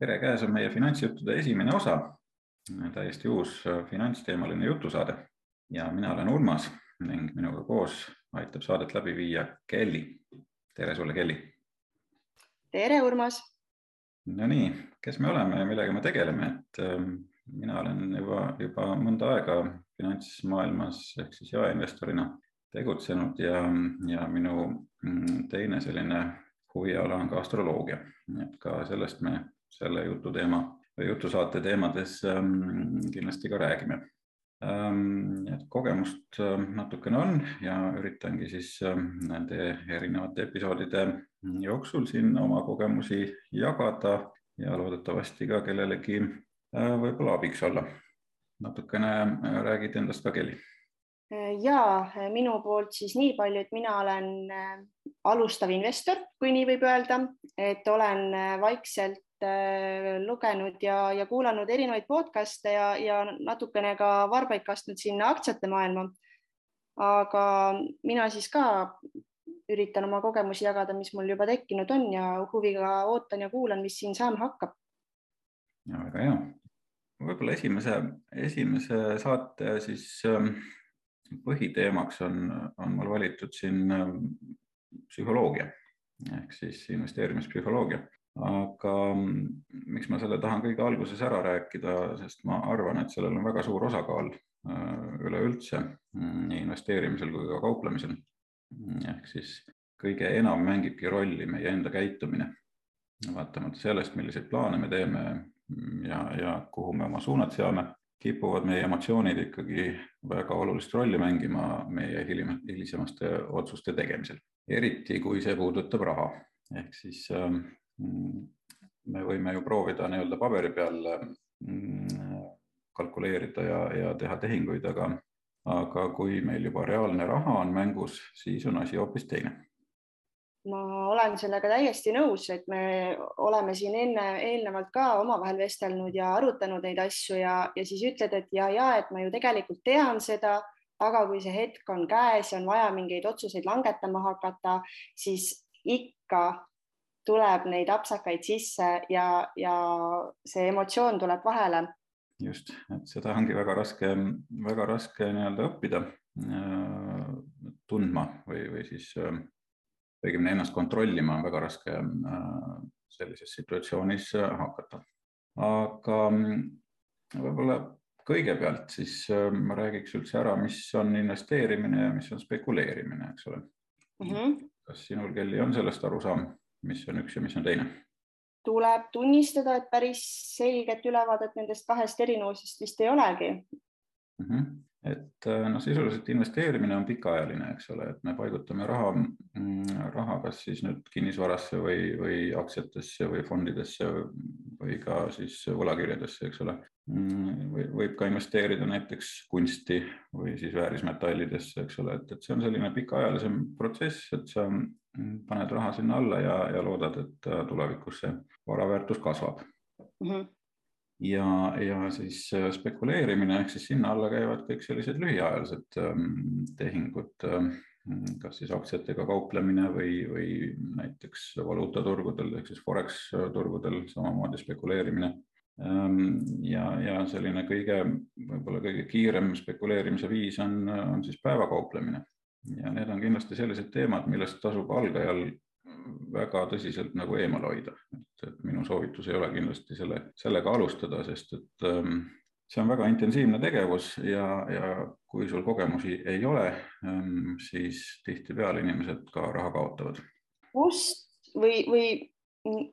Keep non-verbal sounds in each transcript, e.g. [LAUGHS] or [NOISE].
tere, käes on meie finantsjuttude esimene osa, täiesti uus finantsteemaline jutusaade ja mina olen Urmas ning minuga koos aitab saadet läbi viia Kelly. tere sulle, Kelly. tere, Urmas. Nonii, kes me oleme ja millega me tegeleme, et ähm, mina olen juba, juba mõnda aega finantsmaailmas ehk siis jaeinvestorina tegutsenud ja, ja minu mm, teine selline huviala on ka astroloogia, et ka sellest me selle jututeema või jutusaate teemades ähm, kindlasti ka räägime. Ähm, et kogemust ähm, natukene on ja üritangi siis nende erinevate episoodide jooksul siin oma kogemusi jagada ja loodetavasti ka kellelegi äh, võib-olla abiks olla. natukene äh, räägid endast ka, Kelly ja minu poolt siis nii palju, et mina olen äh, alustav investor, kui nii võib öelda, et olen vaikselt lugenud ja, ja kuulanud erinevaid podcast'e ja, ja natukene ka varbaid kastnud sinna aktsiate maailma. aga mina siis ka üritan oma kogemusi jagada, mis mul juba tekkinud on ja huviga ootan ja kuulan, mis siin saama hakkab. ja väga hea. võib-olla esimese, esimese saate siis ähm, põhiteemaks on, on mul valitud siin ähm, psühholoogia ehk siis investeerimispsühholoogia aga mm, miks ma selle tahan kõige alguses ära rääkida, sest ma arvan, et sellel on väga suur osakaal äh, üleüldse mm, nii investeerimisel kui ka kauplemisel. Mm, ehk siis kõige enam mängibki rolli meie enda käitumine, vaatamata sellest, milliseid plaane me teeme ja, ja kuhu me oma suunad seame, kipuvad meie emotsioonid ikkagi väga olulist rolli mängima meie hilisemaste otsuste tegemisel, eriti kui see puudutab raha. Ehk siis ähm, me võime ju proovida nii-öelda paberi peal mm, kalkuleerida ja, ja teha tehinguid, aga, aga kui meil juba reaalne raha on mängus, siis on asi hoopis teine. ma olen sellega täiesti nõus, et me oleme siin enne, eelnevalt ka omavahel vestelnud ja arutanud neid asju ja, ja siis ütled, et ja, ja et ma ju tegelikult tean seda, aga kui see hetk on käes ja on vaja mingeid otsuseid langetama hakata, siis ikka tuleb neid apsakaid sisse ja, ja see emotsioon tuleb vahele. just, et seda ongi väga raske, väga raske nii-öelda õppida äh, tundma või, või siis äh, õigemini ennast kontrollima on väga raske äh, sellises situatsioonis hakata. aga võib-olla kõigepealt siis ma räägiks üldse ära, mis on investeerimine ja mis on spekuleerimine, eks ole mm. -hmm. kas sinul, Kelly, on sellest arusaam? Mis on üks ja mis on teine? tuleb tunnistada, et päris selget ülevaadet nendest kahest erinevusest vist ei olegi mm. -hmm. et äh, noh, sisuliselt investeerimine on pikaajaline, eks ole, et me paigutame raha, mm, raha kas siis nüüd kinnisvarasse või, või aktsiatesse või fondidesse või ka siis võlakirjadesse, eks ole Mm, võib ka investeerida näiteks kunsti või siis väärismetallidesse, eks ole, et, et see on selline pikaajalisem protsess, et sa paned raha sinna alla ja, ja loodad, et äh, tulevikus see vara väärtus kasvab mm. -hmm. ja, ja siis äh, spekuleerimine ehk siis sinna alla käivad kõik sellised lühiajalised ähm, tehingud ähm, kas siis aktsiatega kauplemine või, või näiteks valuutaturgudel ehk siis Forex turgudel samamoodi spekuleerimine Ehm, ja, ja selline kõige, võib-olla kõige kiirem spekuleerimise viis on, on siis päevakauplemine ja need on kindlasti sellised teemad, millest tasub algajal väga tõsiselt nagu eemal hoida, et minu soovitus ei ole kindlasti selle, sellega alustada, sest et ähm, see on väga intensiivne tegevus ja, ja kui sul kogemusi ei ole ähm,, siis tihtipeale inimesed ka raha kaotavad. kust või, või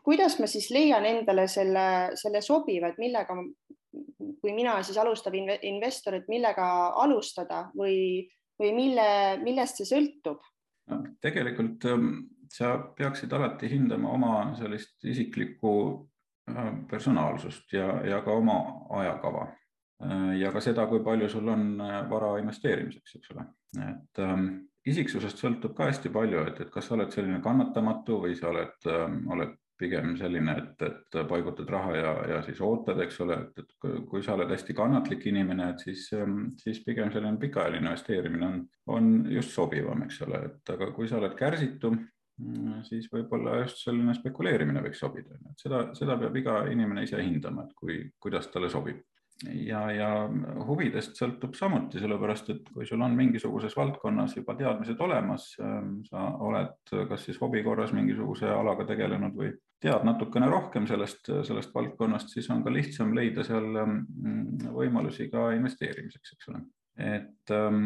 kuidas ma siis leian endale selle, selle sobiva, et millega, kui mina siis alustav investor, et millega alustada või, või mille, millest see sõltub no,? tegelikult ähm, sa peaksid alati hindama oma sellist isiklikku äh, personaalsust ja, ja ka oma ajakava äh, ja ka seda, kui palju sul on äh, vara investeerimiseks, eks ole, et ähm, isiksusest sõltub ka hästi palju, et, et kas sa oled selline kannatamatu või sa oled, ähm, oled pigem selline, et, et paigutad raha ja, ja siis ootad, eks ole, et, et kui sa oled hästi kannatlik inimene, et siis, ähm, siis pigem selline pikaajaline investeerimine on, on just sobivam, eks ole, et aga kui sa oled kärsitu siis võib-olla just selline spekuleerimine võiks sobida, et seda, seda peab iga inimene ise hindama, et kui, kuidas talle sobib ja, ja huvidest sõltub samuti, sellepärast et kui sul on mingisuguses valdkonnas juba teadmised olemas, ähm, sa oled kas siis hobi korras mingisuguse alaga tegelenud või tead natukene rohkem sellest, sellest valdkonnast, siis on ka lihtsam leida seal ähm, võimalusi ka investeerimiseks, eks ole. et, ähm,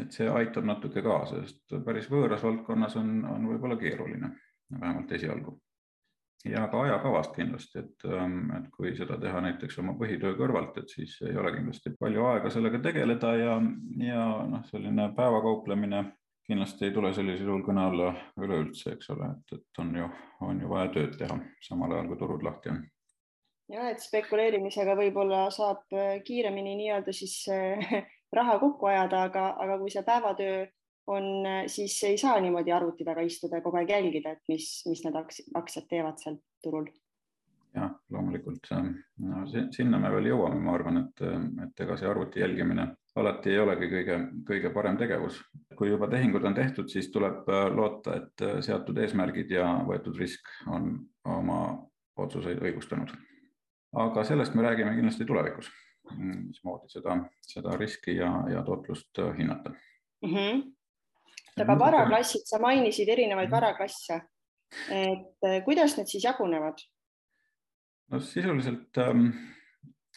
et see aitab natuke kaasa, sest päris võõras valdkonnas on, on võib-olla keeruline, vähemalt esialgu ja ka ajakavast kindlasti, et, ähm, et kui seda teha näiteks oma põhitöö kõrvalt, et siis ei ole kindlasti palju aega sellega tegeleda ja, ja noh, selline päevakauplemine kindlasti ei tule sellisel juhul kõne alla üleüldse, eks ole, et, et on ju, on ju vaja tööd teha samal ajal, kui turud lahti on. ja et spekuleerimisega võib-olla saab äh, kiiremini nii-öelda siis äh, [LAUGHS] raha kokku ajada, aga, aga kui see päevatöö on, siis ei saa niimoodi arvuti taga istuda ja kogu aeg jälgida, et mis, mis need aktsiad teevad seal turul. jah, loomulikult no, sinna me veel jõuame, ma arvan, et, et ega see arvuti jälgimine alati ei olegi kõige, kõige parem tegevus. kui juba tehingud on tehtud, siis tuleb loota, et seatud eesmärgid ja võetud risk on oma otsuseid õigustanud. aga sellest me räägime kindlasti tulevikus, mismoodi seda, seda riski ja, ja tootlust hinnata mm. -hmm aga varaklassid, sa mainisid erinevaid mhm. varaklasse. et eh, kuidas need siis jagunevad? no sisuliselt ähm,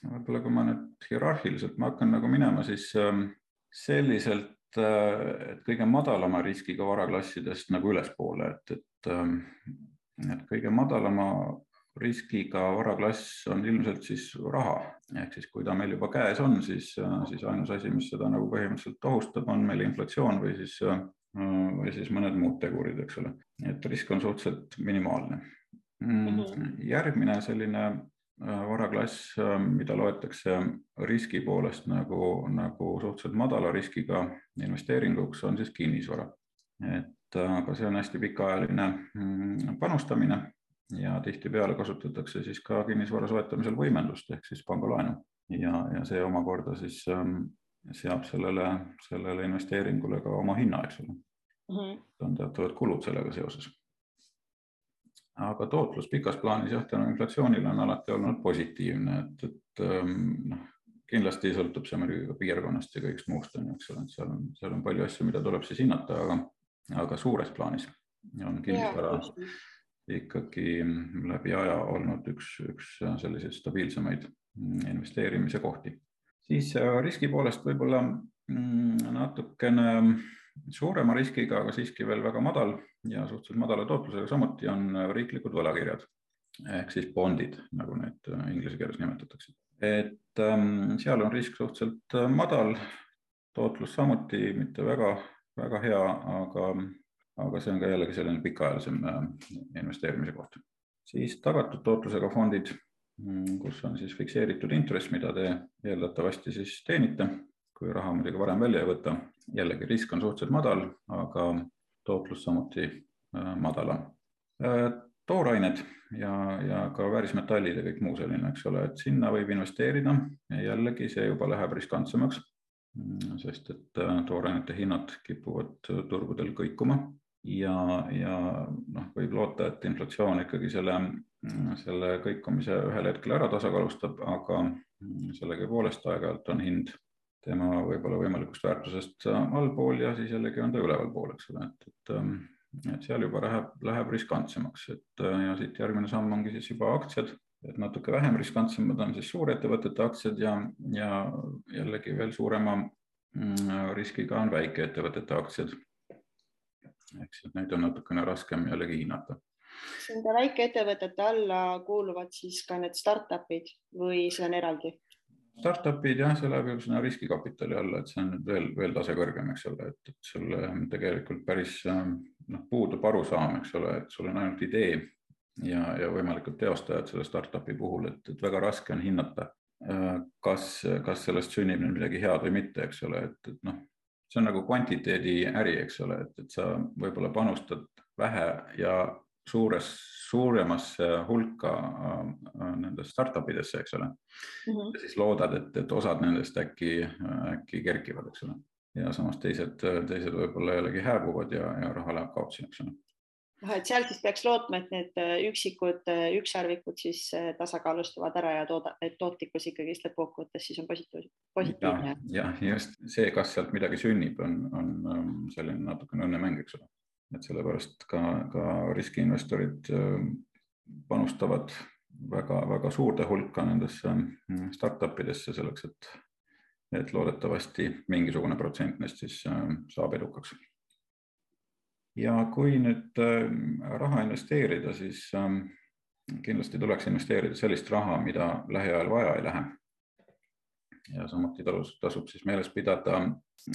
võib-olla kui ma nüüd hierarhiliselt ma hakkan nagu minema, siis ähm, selliselt, äh, et kõige madalama riskiga varaklassidest nagu ülespoole, et, et, ähm, et kõige madalama riskiga varaklass on ilmselt siis raha, ehk siis kui ta meil juba käes on, siis, äh, siis ainus asi, mis seda nagu põhimõtteliselt ohustab, on meil inflatsioon või siis äh, või siis mõned muud tegurid, eks ole, et risk on suhteliselt minimaalne. Mhm. järgmine selline äh, varaklass, äh, mida loetakse riski poolest nagu, nagu suhteliselt madala riskiga investeeringuks, on siis kinnisvara. et äh, aga see on hästi pikaajaline mm, panustamine ja tihtipeale kasutatakse siis ka kinnisvara soetamisel võimendust ehk siis pangalaenu ja, ja see omakorda siis ähm, seab sellele, sellele investeeringule ka oma hinna, eks ole mm. -hmm. on teatavad kulud sellega seoses. aga tootlus pikas plaanis jah, tänu inflatsioonile on alati olnud positiivne, et, et ähm, noh, kindlasti sõltub see muidugi ka piirkonnast ja kõigest muust on ju, eks ole, et seal on, seal on palju asju, mida tuleb siis hinnata, aga, aga suures plaanis on kinnisvara ikkagi läbi aja olnud üks, üks selliseid stabiilsemaid investeerimise kohti. Siis äh, riski poolest võib-olla mm, natukene suurema riskiga, aga siiski veel väga madal ja suhteliselt madala tootlusega samuti on riiklikud võlakirjad ehk siis bondid, nagu neid äh, inglise keeles nimetatakse. et ähm, seal on risk suhteliselt äh, madal, tootlus samuti mitte väga, väga hea, aga, aga see on ka jällegi selline pikaajalisem äh, investeerimise koht. siis tagatud tootlusega fondid, kus on siis fikseeritud intress, mida te eeldatavasti siis teenite kui raha muidugi varem välja ei võta. jällegi risk on suhteliselt madal, aga tootlus samuti äh, madalam. Äh, toorained ja, ja ka väärismetallid ja kõik muu selline, eks ole, et sinna võib investeerida ja jällegi see juba läheb riskantsemaks, mm, sest et äh, toorainete hinnad kipuvad turgudel kõikuma ja, ja noh, võib loota, et inflatsioon ikkagi selle, mm, selle kõikumise ühel hetkel ära tasakaalustab, aga mm, sellegipoolest aeg-ajalt on hind tema võib-olla võimalikust väärtusest allpool ja siis jällegi on ta ülevalpool, eks ole, et, et, ähm, et seal juba läheb, läheb riskantsemaks, et äh, ja siit järgmine samm ongi siis juba aktsiad, et natuke vähem riskantsemad on siis suurettevõtete aktsiad ja, ja jällegi veel suurema mm, riskiga on väikeettevõtete aktsiad. Siis neid on natukene raskem jällegi hinnata Nende väikeettevõtete alla kuuluvad siis ka need startup'id või see on eraldi? Startup'id jah, see läheb ju sinna riskikapitali alla, et see on nüüd veel, veel tase kõrgem, eks ole, et, et sul tegelikult päris noh, puudub arusaam, eks ole, et sul on ainult idee ja, ja võimalikud teostajad selle startup'i puhul, et, et väga raske on hinnata, kas, kas sellest sünnib nüüd midagi head või mitte, eks ole, et, et noh, see on nagu kvantiteedi äri, eks ole, et, et sa võib-olla panustad vähe ja suures, suuremasse hulka äh, nendest startup idesse, eks ole mm. -hmm. ja siis loodad, et, et osad nendest äkki, äkki kerkivad, eks ole. ja samas teised, teised võib-olla jällegi hääbuvad ja, ja raha läheb kaotsi, eks ole. Noh, et seal siis peaks lootma, et need äh, üksikud äh, ükssarvikud siis äh, tasakaalustavad ära ja tooda, et tootlikkus ikkagist lõppkokkuvõttes siis on positiivne. jah, just. See, kas sealt midagi sünnib, on, on ähm, selline natukene õnnemäng, eks ole, et sellepärast ka, ka riskiinvestorid panustavad väga-väga suurde hulka nendesse startup idesse selleks, et, et loodetavasti mingisugune protsent neist siis saab edukaks ja kui nüüd ähm, raha investeerida, siis ähm, kindlasti tuleks investeerida sellist raha, mida lähiajal vaja ei lähe. ja samuti talus, tasub siis meeles pidada,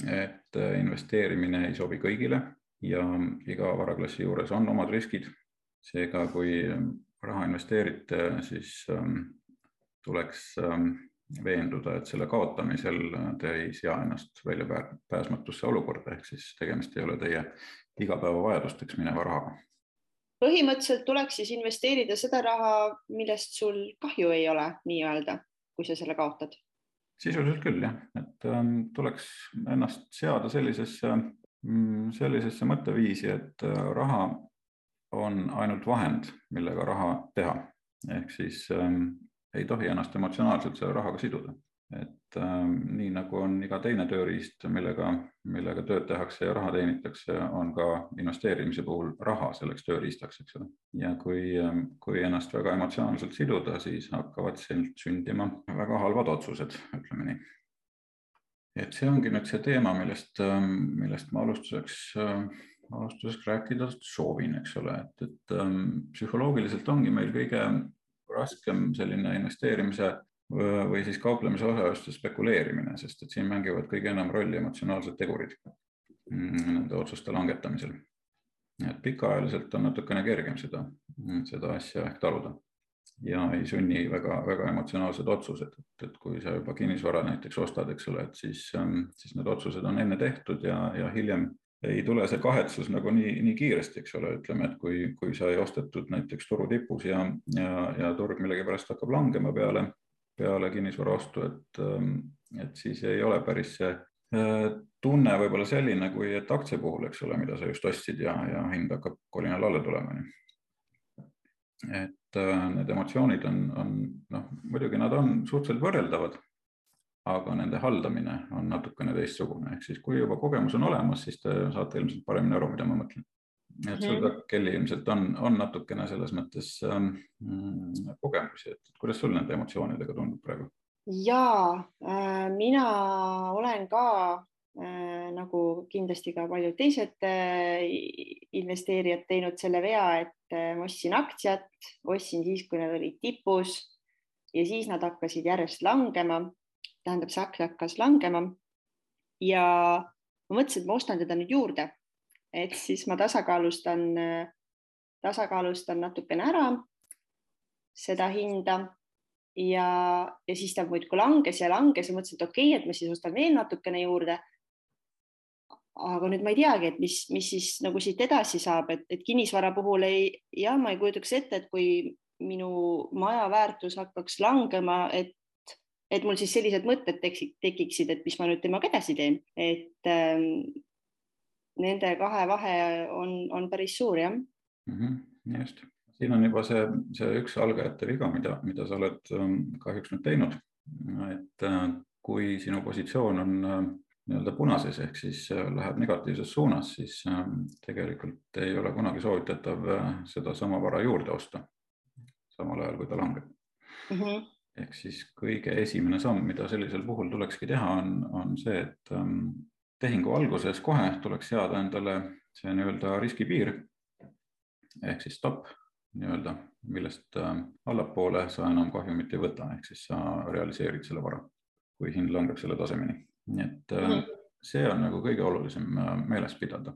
et äh, investeerimine ei sobi kõigile ja iga varaklassi juures on omad riskid. seega, kui ähm, raha investeerite, siis tuleks veenduda, et selle kaotamisel te ei sea ennast väljapääsmatusse olukorda, ehk siis tegemist ei ole teie igapäevavajadusteks mineva rahaga. põhimõtteliselt tuleks siis investeerida seda raha, millest sul kahju ei ole nii-öelda, kui sa selle kaotad. sisuliselt küll jah, et ähm, tuleks ennast seada sellisesse, mm, sellisesse mõtteviisi, et äh, raha on ainult vahend, millega raha teha, ehk siis ähm, ei tohi ennast emotsionaalselt selle rahaga siduda et äh, nii nagu on iga teine tööriist, millega, millega tööd tehakse ja raha teenitakse, on ka investeerimise puhul raha selleks tööriistaks, eks ole. ja kui, ähm, kui ennast väga emotsionaalselt siduda, siis hakkavad sealt sündima väga halvad otsused, ütleme nii. et see ongi nüüd see teema, millest, ähm, millest ma alustuseks äh, alustuseks rääkida soovin, eks ole, et, et ähm, psühholoogiliselt ongi meil kõige raskem selline investeerimise või siis kauplemise osaluste spekuleerimine, sest et siin mängivad kõige enam rolli emotsionaalsed tegurid mm, nende otsuste langetamisel. et pikaajaliselt on natukene kergem seda, seda asja ehk taluda. Ja ei sunni väga-väga emotsionaalsed otsused, et, et kui sa juba kinnisvara näiteks ostad, eks ole, et siis, ähm, siis need otsused on enne tehtud ja, ja hiljem ei tule see kahetsus nagu nii, nii kiiresti, eks ole, ütleme, et kui, kui sai ostetud näiteks turu tipus ja, ja, ja turg millegipärast hakkab langema peale peale kinnisvara ostu, et, ähm, et siis ei ole päris see äh, tunne võib-olla selline, kui et aktsia puhul, eks ole, mida sa just ostsid ja, ja hind hakkab kolinal alla tulema. et äh, need emotsioonid on, on noh, muidugi nad on suhteliselt võrreldavad, aga nende haldamine on natukene teistsugune, ehk siis kui juba kogemus on olemas, siis te saate ilmselt paremini aru, mida ma mõtlen et sul mm -hmm. Kelly ilmselt on, on natukene selles mõttes ähm, mm, kogemusi, et kuidas sul nende emotsioonidega tundub praegu? ja äh, mina olen ka äh, nagu kindlasti ka paljud teised äh, investeerijad teinud selle vea, et äh, ma ostsin aktsiat, ostsin siis, kui nad olid tipus ja siis nad hakkasid järjest langema. tähendab, see aktsia hakkas langema ja ma mõtlesin, et ma ostan teda nüüd juurde et siis ma tasakaalustan, tasakaalustan natukene ära seda hinda ja, ja siis ta muudkui langes ja langes ja mõtlesin, et okei okay,, et ma siis ostan veel natukene juurde. aga nüüd ma ei teagi, et mis, mis siis nagu siit edasi saab, et, et kinnisvara puhul ei, jah, ma ei kujutaks ette, et kui minu maja väärtus hakkaks langema, et et mul siis sellised mõtted tekiksid, et mis ma nüüd temaga edasi teen, et ähm, nende kahe vahe on, on päris suur, jah mm. -hmm, just, siin on juba see, see üks algajate viga, mida, mida sa oled ähm, kahjuks nüüd teinud. et äh, kui sinu positsioon on äh, nii-öelda punases ehk siis äh, läheb negatiivses suunas, siis tegelikult ei ole kunagi soovitatav sedasama vara juurde osta. samal ajal, kui ta langeb mm. -hmm ehk siis kõige esimene samm, mida sellisel puhul tulekski teha, on, on see, et ähm, tehingu alguses kohe tuleks seada endale see nii-öelda riskipiir ehk siis stopp nii-öelda, millest äh, allapoole sa enam kahjumit ei võta, ehk siis sa realiseerid selle vara, kui hind langeb selle tasemeni. nii et mm -hmm. see on nagu kõige olulisem äh, meeles pidada.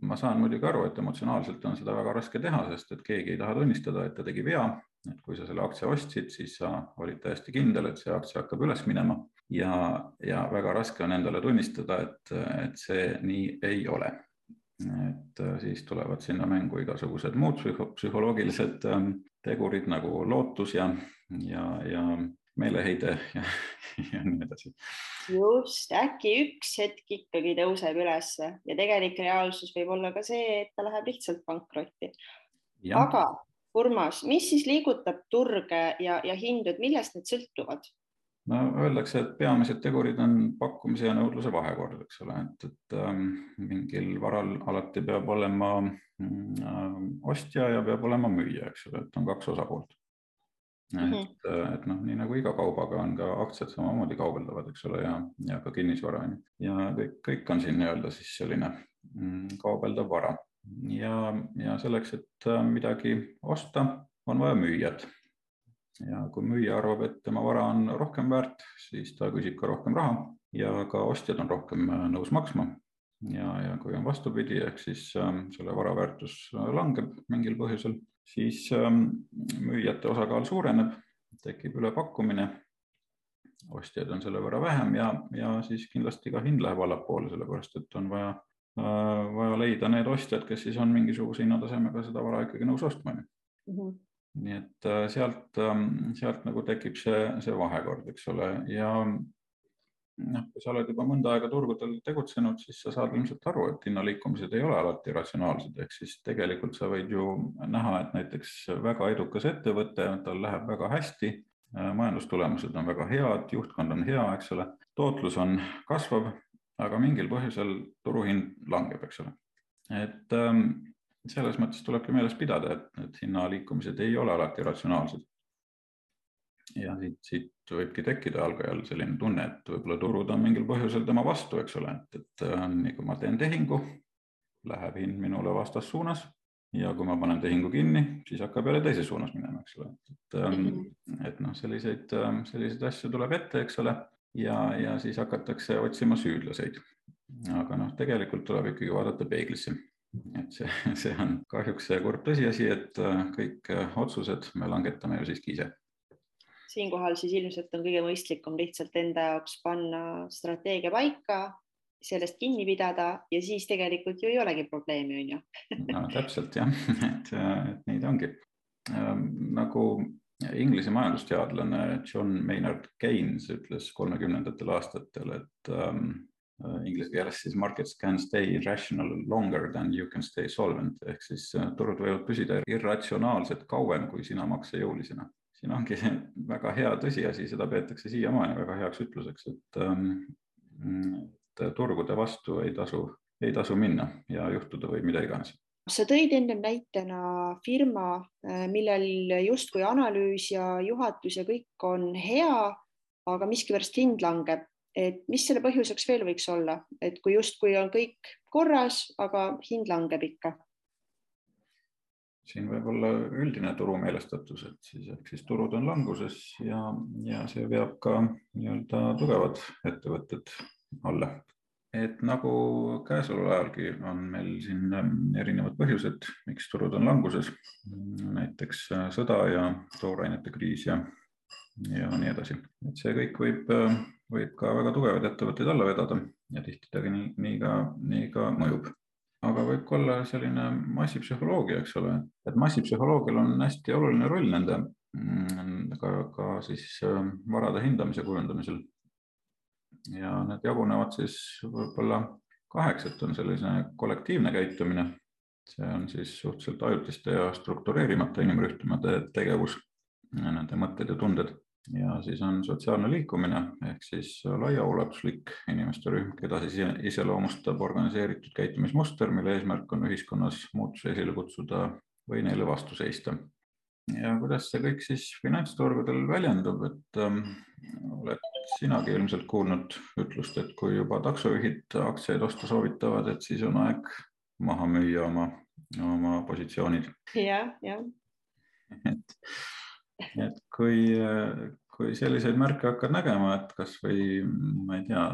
ma saan muidugi aru, et emotsionaalselt on seda väga raske teha, sest et keegi ei taha tunnistada, et ta tegi vea, et kui sa selle aktsia ostsid, siis sa olid täiesti kindel, et see aktsia hakkab üles minema ja, ja väga raske on endale tunnistada, et, et see nii ei ole. et äh, siis tulevad sinna mängu igasugused muud psühholoogilised ähm, tegurid nagu lootus ja, ja, ja meeleheide ja, ja nii edasi. just, äkki üks hetk ikkagi tõuseb ülesse ja tegelik reaalsus võib olla ka see, et ta läheb lihtsalt pankrotti. aga Urmas, mis siis liigutab turge ja, ja hindu, et millest need sõltuvad? No öeldakse, et peamised tegurid on pakkumise ja nõudluse vahekord, eks ole, et, et ähm, mingil varal alati peab olema äh, ostja ja peab olema müüja, eks ole, et on kaks osapoolt et mm, -hmm. et noh, nii nagu iga kaubaga on ka aktsiad samamoodi kaubeldavad, eks ole, ja, ja ka kinnisvara on ju ja kõik, kõik on siin nii-öelda siis selline mm, kaubeldav vara ja, ja selleks, et äh, midagi osta, on vaja müüjat. Ja kui müüja arvab, et tema vara on rohkem väärt, siis ta küsib ka rohkem raha ja ka ostjad on rohkem äh, nõus maksma. ja, ja kui on vastupidi, ehk siis ähm, selle vara väärtus langeb mingil põhjusel siis ähm, müüjate osakaal suureneb, tekib ülepakkumine, ostjaid on selle võrra vähem ja, ja siis kindlasti ka hind läheb allapoole, sellepärast et on vaja, äh, vaja leida need ostjad, kes siis on mingisuguse hinnatasemega seda vara ikkagi nõus ostma mm. -hmm. Nii et äh, sealt, ähm, sealt nagu tekib see, see vahekord, eks ole, ja noh, kui sa oled juba mõnda aega turgudel tegutsenud, siis sa saad ilmselt aru, et hinnaliikumised ei ole alati ratsionaalsed, ehk siis tegelikult sa võid ju näha, et näiteks väga edukas ettevõte, tal läheb väga hästi, majandustulemused on väga head, juhtkond on hea, eks ole, tootlus on kasvav, aga mingil põhjusel turuhind langeb, eks ole. et ähm, selles mõttes tulebki meeles pidada, et need hinnaliikumised ei ole alati ratsionaalsed. Ja siit, siit võibki tekkida algajal selline tunne, et võib-olla turud on mingil põhjusel tema vastu, eks ole, et, et äh, nii kui ma teen tehingu, läheb hind minule vastassuunas ja kui ma panen tehingu kinni, siis hakkab jälle teises suunas minema, eks ole, et, ähm, et noh, selliseid, ähm, selliseid asju tuleb ette, eks ole, ja, ja siis hakatakse otsima süüdlaseid. aga noh, tegelikult tuleb ikkagi vaadata peeglisse et see, [LAUGHS] see on kahjuks see kurb tõsiasi, et äh, kõik äh, otsused me langetame ju siiski ise siinkohal siis ilmselt on kõige mõistlikum lihtsalt enda jaoks panna strateegia paika, sellest kinni pidada ja siis tegelikult ju ei olegi probleemi, on ju. no [LAUGHS] täpselt jah, et, et nii ta ongi. Ähm, nagu Inglise majandusteadlane John Maynard Keynes ütles kolmekümnendatel aastatel, et ähm, inglise keeles siis markets can stay irrational longer than you can stay solvent. Ehk siis äh, turud võivad püsida irratsionaalselt kauem kui sina maksejõulisena siin ongi väga hea tõsiasi, seda peetakse siiamaani väga heaks ütluseks, et, ähm, et turgude vastu ei tasu, ei tasu minna ja juhtuda võib mida iganes. Sa tõid ennem näitena firma, äh, millel justkui analüüs ja juhatus ja kõik on hea, aga miskipärast hind langeb, et mis selle põhjuseks veel võiks olla, et kui justkui on kõik korras, aga hind langeb ikka. Siin võib olla üldine turumeelestatus, et siis ehk siis turud on languses ja, ja see veab ka nii-öelda tugevad ettevõtted alla. et nagu käesoleval ajalgi on meil siin erinevad põhjused, miks turud on languses, näiteks sõda ja toorainete kriis ja, ja nii edasi, et see kõik võib, võib ka väga tugevaid ettevõtteid alla vedada ja tihti ta nii, nii ka, nii ka mõjub. Aga võib ka olla selline massipsühholoogia, eks ole, et massipsühholoogial on hästi oluline roll nende mm, ka, ka siis ähm, varade hindamise kujundamisel. ja need jagunevad siis võib-olla kaheks, et on selline kollektiivne käitumine, see on siis suhteliselt ajutiste ja struktureerimata inimrühmade tegevus, nende mõtted ja tunded ja siis on sotsiaalne liikumine ehk siis laiaulatuslik inimeste rühm, keda siis iseloomustab organiseeritud käitumismuster, mille eesmärk on ühiskonnas muutusi esile kutsuda või neile vastu seista. ja kuidas see kõik siis finantsturgudel väljendub, et ähm, oled sinagi ilmselt kuulnud ütlust, et kui juba taksojuhid aktsiaid osta soovitavad, et siis on aeg maha müüa oma, oma positsioonid ja,. jah, jah. et et kui, kui selliseid märke hakkad nägema, et kasvõi ma ei tea,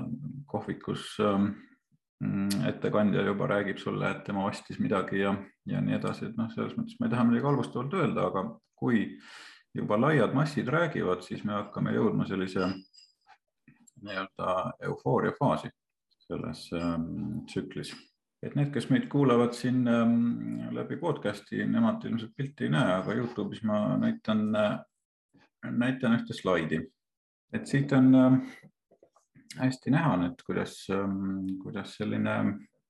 kohvikus ähm, ettekandja juba räägib sulle, et tema ostis midagi ja, ja nii edasi, et noh, selles mõttes ma ei taha midagi halvustavalt öelda, aga kui juba laiad massid räägivad, siis me hakkame jõudma sellise nii-öelda eufooria faasi selles ähm, tsüklis et need, kes meid kuulavad siin ähm, läbi podcast'i, nemad ilmselt pilti ei näe, aga Youtube'is ma näitan, äh, näitan ühte slaidi et siit on äh, hästi näha nüüd, kuidas, ähm, kuidas selline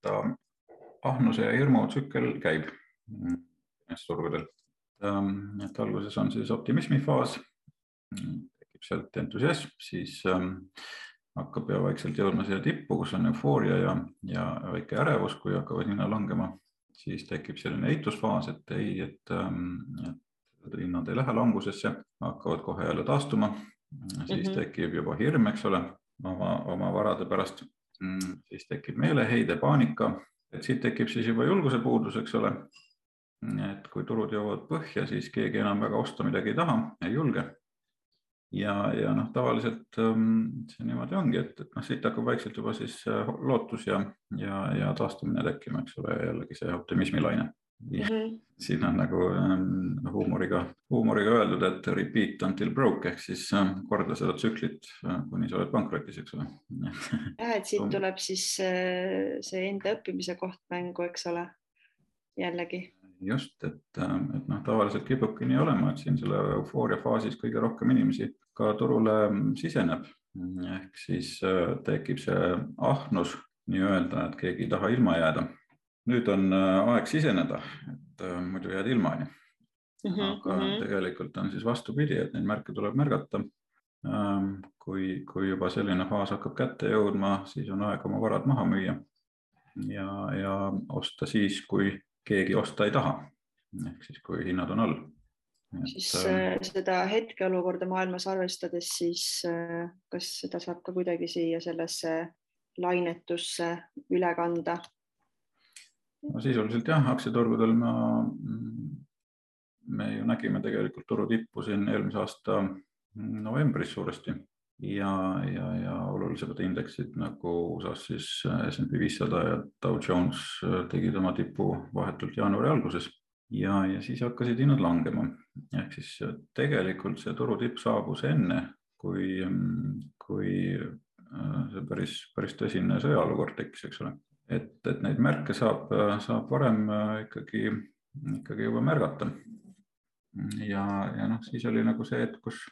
ta ahnuse ja hirmu tsükkel käib turgudel. Ähm, et alguses on siis optimismi faas, tekib sealt entusiasm, siis hakkab ja vaikselt jõudma siia tippu, kus on eufooria ja, ja väike ärevus, kui hakkavad hinnad langema, siis tekib selline eitusfaas, et ei, et, et hinnad ei lähe langusesse, hakkavad kohe jälle taastuma. siis mm -hmm. tekib juba hirm, eks ole, oma, oma varade pärast. Mm, siis tekib meeleheide, paanika, et siit tekib siis juba julguse puudus, eks ole. et kui turud jõuavad põhja, siis keegi enam väga osta midagi ei taha, ei julge ja, ja noh, tavaliselt ähm, see niimoodi ongi, et, et noh, siit hakkab vaikselt juba siis äh, lootus ja, ja, ja taastumine tekkima, eks ole, jällegi see optimismilaine. Mm -hmm. siin on nagu ähm, huumoriga, huumoriga öeldud, et repeat until broke ehk siis äh, korda seda tsüklit, äh, kuni sa oled pankrotis, eks ole. [LAUGHS] jah, et siit tuleb siis äh, see enda õppimise koht mängu, eks ole, jällegi just, et, äh, et noh, tavaliselt kipubki nii olema, et siin selle eufooria faasis kõige rohkem inimesi ka turule mm, siseneb. ehk siis äh, tekib see ahnus nii-öelda, et keegi ei taha ilma jääda. nüüd on äh, aeg siseneda, et muidu jääd ilma, onju. Mhm, aga -hmm. tegelikult on siis vastupidi, et neid märke tuleb märgata. Ähm, kui, kui juba selline faas hakkab kätte jõudma, siis on aeg oma varad maha müüa ja, ja osta siis, kui keegi osta ei taha. ehk siis, kui hinnad on all. siis äh, seda hetkeolukorda maailmas arvestades, siis äh, kas seda saab ka kuidagi siia sellesse lainetusse üle kanda? no sisuliselt jah, aktsiaturgudel ma, me ju nägime tegelikult turu tippu siin eelmise aasta novembris suuresti ja, ja, ja olulisemad indeksid nagu USA-s siis SMB viissada ja Dow Jones äh, tegid oma tipu vahetult jaanuari alguses ja, ja siis hakkasid hinnad langema. ehk siis äh, tegelikult see turutipp saabus enne, kui, mm, kui äh, see päris, päris tõsine sõjaolukord tekkis, eks ole. et, et neid märke saab, saab varem ikkagi, ikkagi juba märgata. ja, ja noh, siis oli nagu see hetk, kus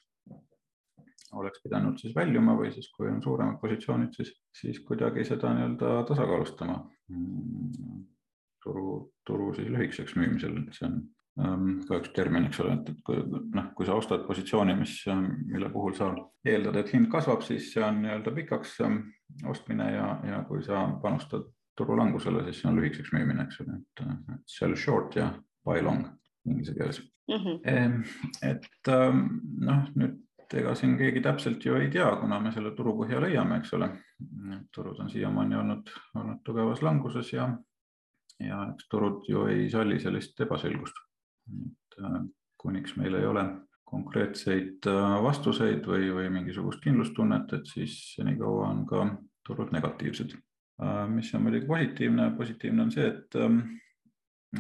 oleks pidanud siis väljuma või siis, kui on suuremad positsioonid, siis, siis kuidagi seda nii-öelda tasakaalustama mm, turu, turu siis lühikeseks müümisel, et see on ähm, ka üks termin, eks ole, et, et kui noh, kui sa ostad positsiooni, mis, ähm, mille puhul sa eeldad, et hind kasvab, siis see on nii-öelda pikaks ähm, ostmine ja, ja kui sa panustad turu langusele, siis see on lühikeseks müümine, eks ole, et sell short ja buy long inglise keeles mm. -hmm. et noh, nüüd et ega siin keegi täpselt ju ei tea, kuna me selle turu põhja leiame, eks ole. turud on siiamaani olnud, olnud tugevas languses ja, ja eks turud ju ei salli sellist ebaselgust. et äh, kuniks meil ei ole konkreetseid äh, vastuseid või, või mingisugust kindlustunnet, et siis senikaua on ka turud negatiivsed. Äh, mis on muidugi positiivne, positiivne on see, et ähm,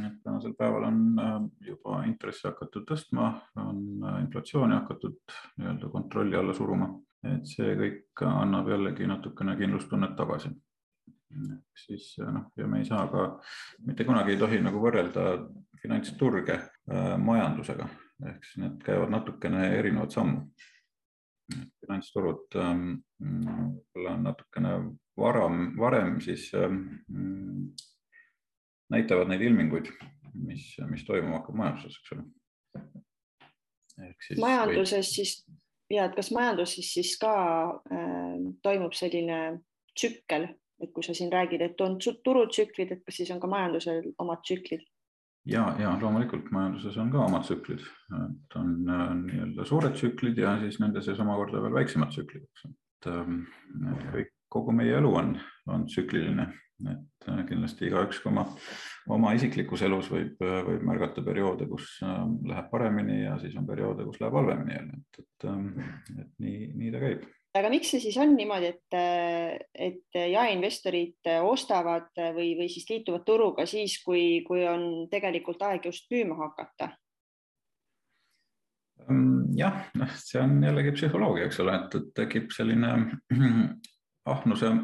et tänasel päeval on äh, juba intressi hakatud tõstma, on äh, inflatsiooni hakatud nii-öelda kontrolli alla suruma, et see kõik annab jällegi natukene kindlustunnet tagasi. siis äh, noh, ja me ei saa ka, mitte kunagi ei tohi nagu võrrelda finantsturge majandusega, ehk siis need käivad natukene erinevat sammu. finantsturud ähm, võib-olla on natukene varam, varem siis ähm, näitavad neid ilminguid, mis, mis toimuma hakkab majanduses, eks ole. majanduses või... siis ja et kas majanduses siis ka äh, toimub selline tsükkel, et kui sa siin räägid, et on turutsüklid, et kas siis on ka majandusel omad tsüklid? ja, ja loomulikult majanduses on ka omad tsüklid, et on äh, nii-öelda suured tsüklid ja siis nende sees omakorda veel väiksemad tsüklid, eks, et äh, kõik, kogu meie elu on, on tsükliline et äh, kindlasti igaüks oma, oma isiklikus elus võib, äh, võib märgata perioode, kus äh, läheb paremini ja siis on perioode, kus läheb halvemini jälle, et, et, ähm, et nii, nii ta käib. aga miks see siis on niimoodi, et, et jaeinvestorid ostavad või, või siis liituvad turuga siis, kui, kui on tegelikult aeg just müüma hakata? Ähm, jah, noh, see on jällegi psühholoogia, eks ole, et, et tekib selline [CLEARS THROAT] ahnuse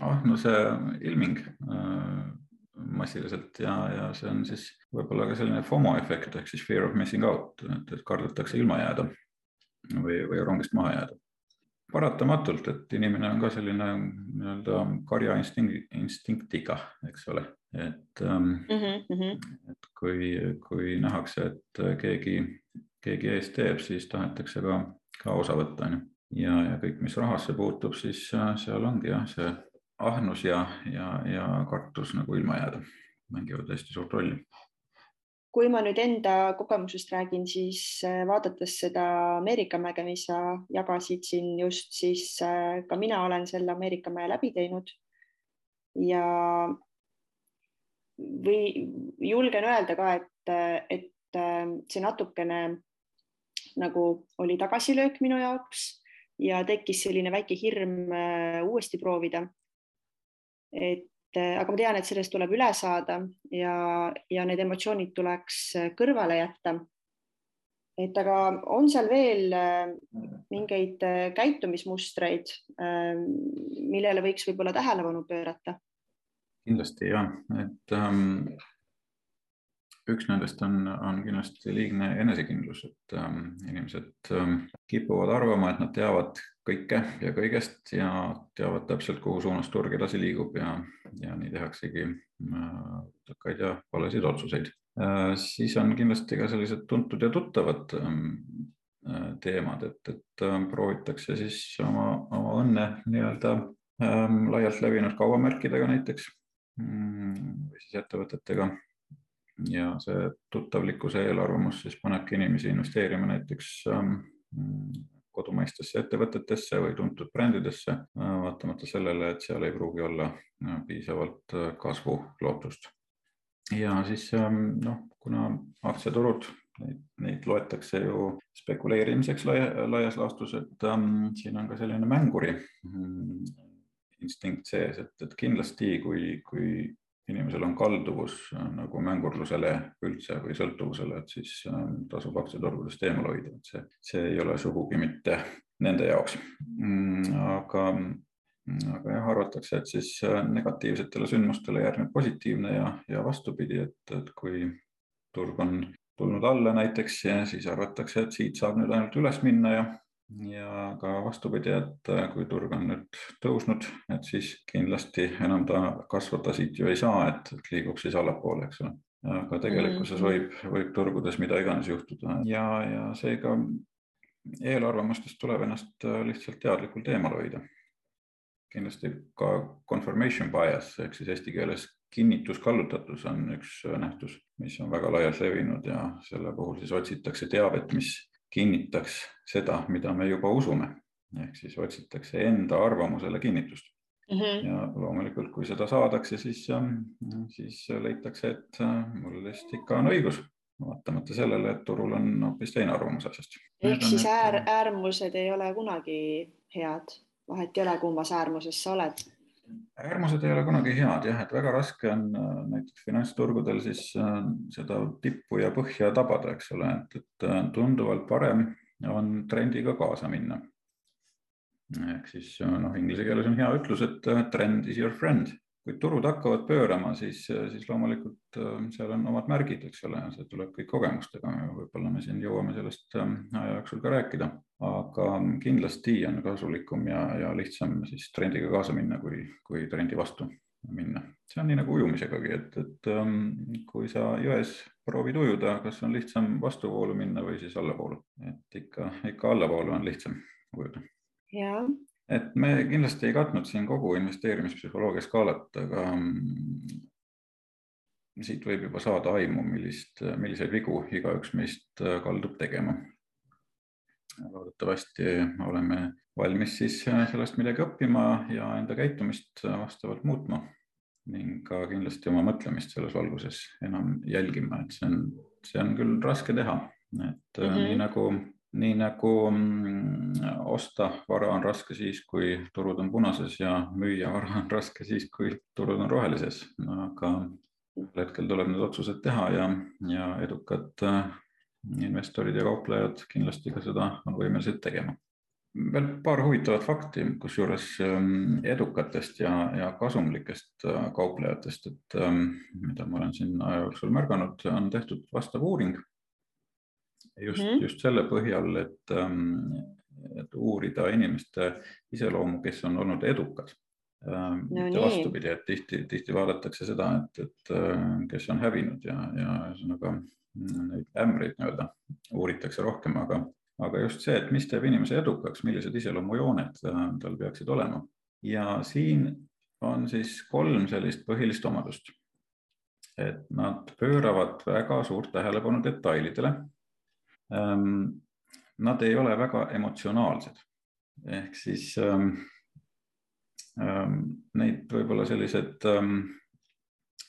ahnuse ilming äh, massiliselt ja, ja see on siis võib-olla ka selline FOMO efekt ehk siis fear of missing out, et, et kardetakse ilma jääda või, või rongist maha jääda. paratamatult, et inimene on ka selline nii-öelda karjainstinktiga, eks ole, et mm, -hmm. et kui, kui nähakse, et keegi, keegi ees teeb, siis tahetakse ka, ka osa võtta, onju. ja, ja kõik, mis rahasse puutub, siis seal ongi jah, see ahnus ja, ja, ja kartus nagu ilma jääda mängivad hästi suurt rolli kui ma nüüd enda kogemusest räägin, siis äh, vaadates seda Ameerika mäge, mis sa jagasid siin just, siis äh, ka mina olen selle Ameerika mäe läbi teinud. ja või julgen öelda ka, et, et äh, see natukene nagu oli tagasilöök minu jaoks ja tekkis selline väike hirm uuesti proovida. Et Eh, aga ma tean, et sellest tuleb üle saada ja, ja need emotsioonid tuleks eh, kõrvale jätta. et aga on seal veel eh, mingeid käitumismustreid, millele võiks võib-olla tähelepanu pöörata? kindlasti ja, et ähm, üks nendest on, on kindlasti liigne enesekindlus, et ähm, inimesed ähm, kipuvad arvama, et nad teavad kõike ja kõigest ja teavad täpselt, kuhu suunas turg edasi liigub ja, ja nii tehaksegi tõkkaid äh, ja valesid otsuseid äh,. siis on kindlasti ka sellised tuntud ja tuttavad ähm, äh, teemad, et, et äh, proovitakse siis oma, oma õnne nii-öelda ähm, laialt levinud kaubamärkidega näiteks mm, või siis ettevõtetega ja see tuttavlikkuse eelarvamus siis panebki inimesi investeerima näiteks ähm, kodumaistesse ettevõtetesse või tuntud brändidesse, äh, vaatamata sellele, et seal ei pruugi olla äh, piisavalt äh, kasvulootust. ja siis ähm, noh, kuna aktsiaturud, neid, neid loetakse ju spekuleerimiseks laia, laias laastus, et ähm, siin on ka selline mänguri mm, instinkt sees, et, et kindlasti, kui, kui inimesel on kalduvus nagu mängurlusele üldse või sõltuvusele, et siis tasub aktsiaturgudest eemal hoida, et see, see ei ole sugugi mitte nende jaoks. Mm, aga, aga jah, arvatakse, et siis negatiivsetele sündmustele järgneb positiivne ja, ja vastupidi, et, et kui turg on tulnud alla näiteks, siis arvatakse, et siit saab nüüd ainult üles minna ja ja ka vastupidi, et äh, kui turg on nüüd tõusnud, et siis kindlasti enam ta kasvada siit ju ei saa, et liigub siis allapoole, eks ole. aga tegelikkuses mhm. võib, võib turgudes mida iganes juhtuda ja, ja seega eelarvamustest tuleb ennast äh, lihtsalt teadlikult eemal hoida. kindlasti ka confirmation bias ehk siis eesti keeles kinnituskallutatus on üks äh, nähtus, mis on väga laialt levinud ja selle puhul siis otsitakse teavet, mis kinnitaks seda, mida me juba usume. ehk siis otsitakse enda arvamusele kinnitust mm. -hmm. ja loomulikult, kui seda saadakse, siis, ähm, siis leitakse, et äh, mul vist ikka on õigus, vaatamata sellele, et turul on hoopis teine arvamus asjast. ehk siis äär, äärmused ei ole kunagi head, vahet ei ole, kummas äärmuses sa oled äärmused ei ole kunagi head jah, et väga raske on äh, näiteks finantsturgudel siis äh, seda tippu ja põhja tabada, eks ole, et, et äh, tunduvalt parem on trendiga kaasa minna. ehk siis noh, inglise keeles on hea ütlus, et trend is your friend kui turud hakkavad pöörama, siis, siis loomulikult äh, seal on omad märgid, eks ole, see tuleb kõik kogemustega, võib-olla me siin jõuame sellest äh, aja jooksul ka rääkida, aga kindlasti on kasulikum ja, ja lihtsam siis trendiga kaasa minna, kui, kui trendi vastu minna. see on nii nagu ujumisegagi, et, et ähm, kui sa jões proovid ujuda, kas on lihtsam vastuvoolu minna või siis allapoolu, et ikka, ikka allapoolu on lihtsam ujuda. ja et me kindlasti ei katnud siin kogu investeerimispsühholoogia skaalat, aga mm, siit võib juba saada aimu, millist, milliseid vigu igaüks meist äh, kaldub tegema. loodetavasti oleme valmis siis äh, sellest midagi õppima ja enda käitumist äh, vastavalt muutma ning ka kindlasti oma mõtlemist selles valguses enam jälgima, et see on, see on küll raske teha, et mm -hmm. nii nagu nii nagu mm, osta vara on raske siis, kui turud on punases ja müüa vara on raske siis, kui turud on rohelises, aga ühel hetkel tuleb need otsused teha ja, ja edukad äh, investorid ja kauplejad kindlasti ka seda on võimelised tegema. veel paar huvitavat fakti, kusjuures ähm, edukatest ja, ja kasumlikest äh, kauplejatest, et ähm, mida ma olen siin aja jooksul märganud, on tehtud vastav uuring just mm, -hmm. just selle põhjal, et, ähm, et uurida inimeste iseloomu, kes on olnud edukad no,. mitte vastupidi, et tihti, tihti vaadatakse seda, et, et kes on hävinud ja, ja ühesõnaga neid ämbreid nii-öelda uuritakse rohkem, aga, aga just see, et mis teeb inimese edukaks, millised iseloomujooned tal peaksid olema ja siin on siis kolm sellist põhilist omadust et nad pööravad väga suurt tähelepanu detailidele. Ehm, nad ei ole väga emotsionaalsed ehk siis ähm, ähm, neid võib-olla sellised ähm,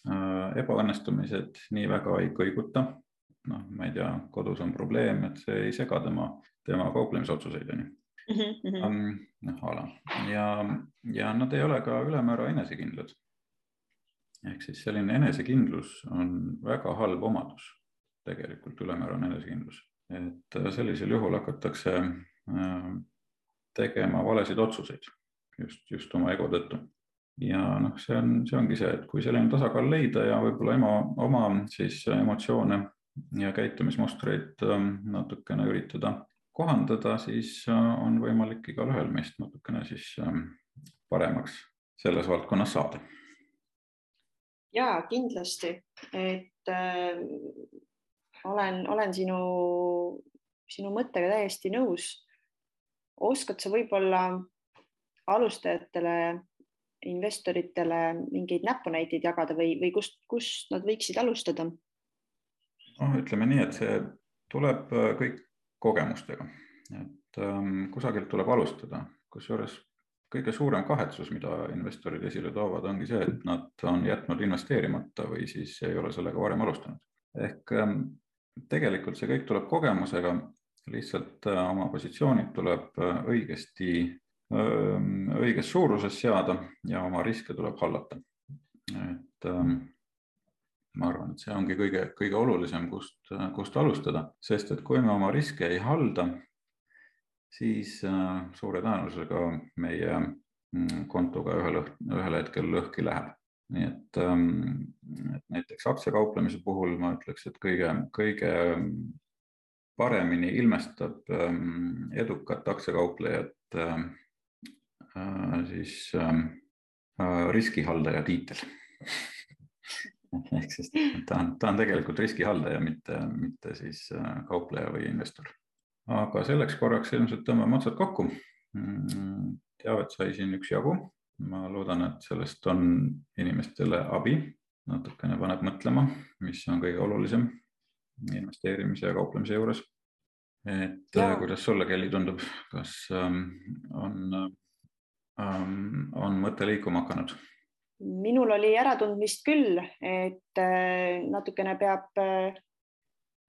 äh, ebaõnnestumised nii väga ei kõiguta. noh, ma ei tea, kodus on probleem, et see ei sega tema, tema kauplemisotsuseid, onju. Mhm, mhm. noh, a la ja, ja nad ei ole ka ülemäära enesekindlad ehk siis selline enesekindlus on väga halb omadus, tegelikult ülemäärane enesekindlus, et äh, sellisel juhul hakatakse äh, tegema valesid otsuseid just, just oma ego tõttu. ja noh, see on, see ongi see, et kui selline tasakaal leida ja võib-olla ema, oma siis emotsioone ja käitumismustreid ähm, natukene üritada kohandada, siis äh, on võimalik igalühel meist natukene siis paremaks selles valdkonnas saada ja kindlasti, et äh, olen, olen sinu, sinu mõttega täiesti nõus. oskad sa võib-olla alustajatele, investoritele mingeid näpunäiteid jagada või, või kust, kust nad võiksid alustada? noh, ütleme nii, et see tuleb äh, kõik kogemustega, et ähm, kusagilt tuleb alustada, kusjuures kõige suurem kahetsus, mida investorid esile toovad, ongi see, et nad on jätnud investeerimata või siis ei ole sellega varem alustanud. ehk ähm, tegelikult see kõik tuleb kogemusega, lihtsalt äh, oma positsioonid tuleb äh, õigesti, ähm, õiges suuruses seada ja oma riske tuleb hallata. et ähm, ma arvan, et see ongi kõige, kõige olulisem, kust, kust alustada, sest et kui me oma riske ei halda, siis äh, suure tõenäosusega meie mm, kontoga ühel, ühel hetkel lõhki läheb. Nii et, ähm, et näiteks aktsiakauplemise puhul ma ütleks, et kõige, kõige paremini ilmestab ähm, edukat aktsiakauplejat äh, siis äh, riskihaldaja tiitel [LAUGHS] ehk siis ta on, ta on tegelikult riskihaldaja, mitte, mitte siis kaupleja või investor aga selleks korraks ilmselt tõmbame otsad kokku. Mm, teavet sai siin üksjagu. Ma loodan, et sellest on inimestele abi, natukene paneb mõtlema, mis on kõige olulisem investeerimise ja kauplemise juures. et ja. Äh, kuidas sulle, Kelly, tundub, kas ähm, on ähm,, on mõte liikuma hakanud? minul oli äratundmist küll, et äh, natukene peab äh,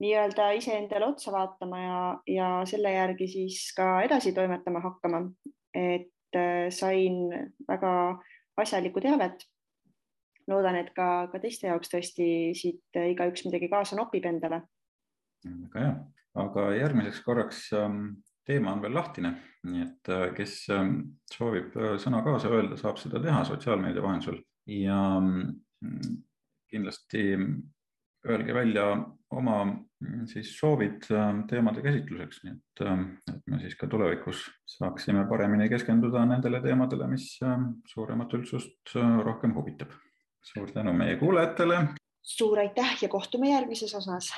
nii-öelda iseendale otsa vaatama ja, ja selle järgi siis ka edasi toimetama hakkama. et sain väga asjalikku teavet. loodan, et ka, ka teiste jaoks tõesti siit igaüks midagi kaasa nopib endale. väga hea, aga järgmiseks korraks ähm, teema on veel lahtine, nii et äh, kes ähm, soovib äh, sõna kaasa öelda, saab seda teha sotsiaalmeedia vahendusel ja mm, kindlasti öelge välja oma mm, siis soovid ähm, teemade käsitluseks, nii et, ähm, et me siis ka tulevikus saaksime paremini keskenduda nendele teemadele, mis ähm, suuremat üldsust äh, rohkem huvitab. suur tänu meie kuulajatele. suur aitäh ja kohtume järgmises osas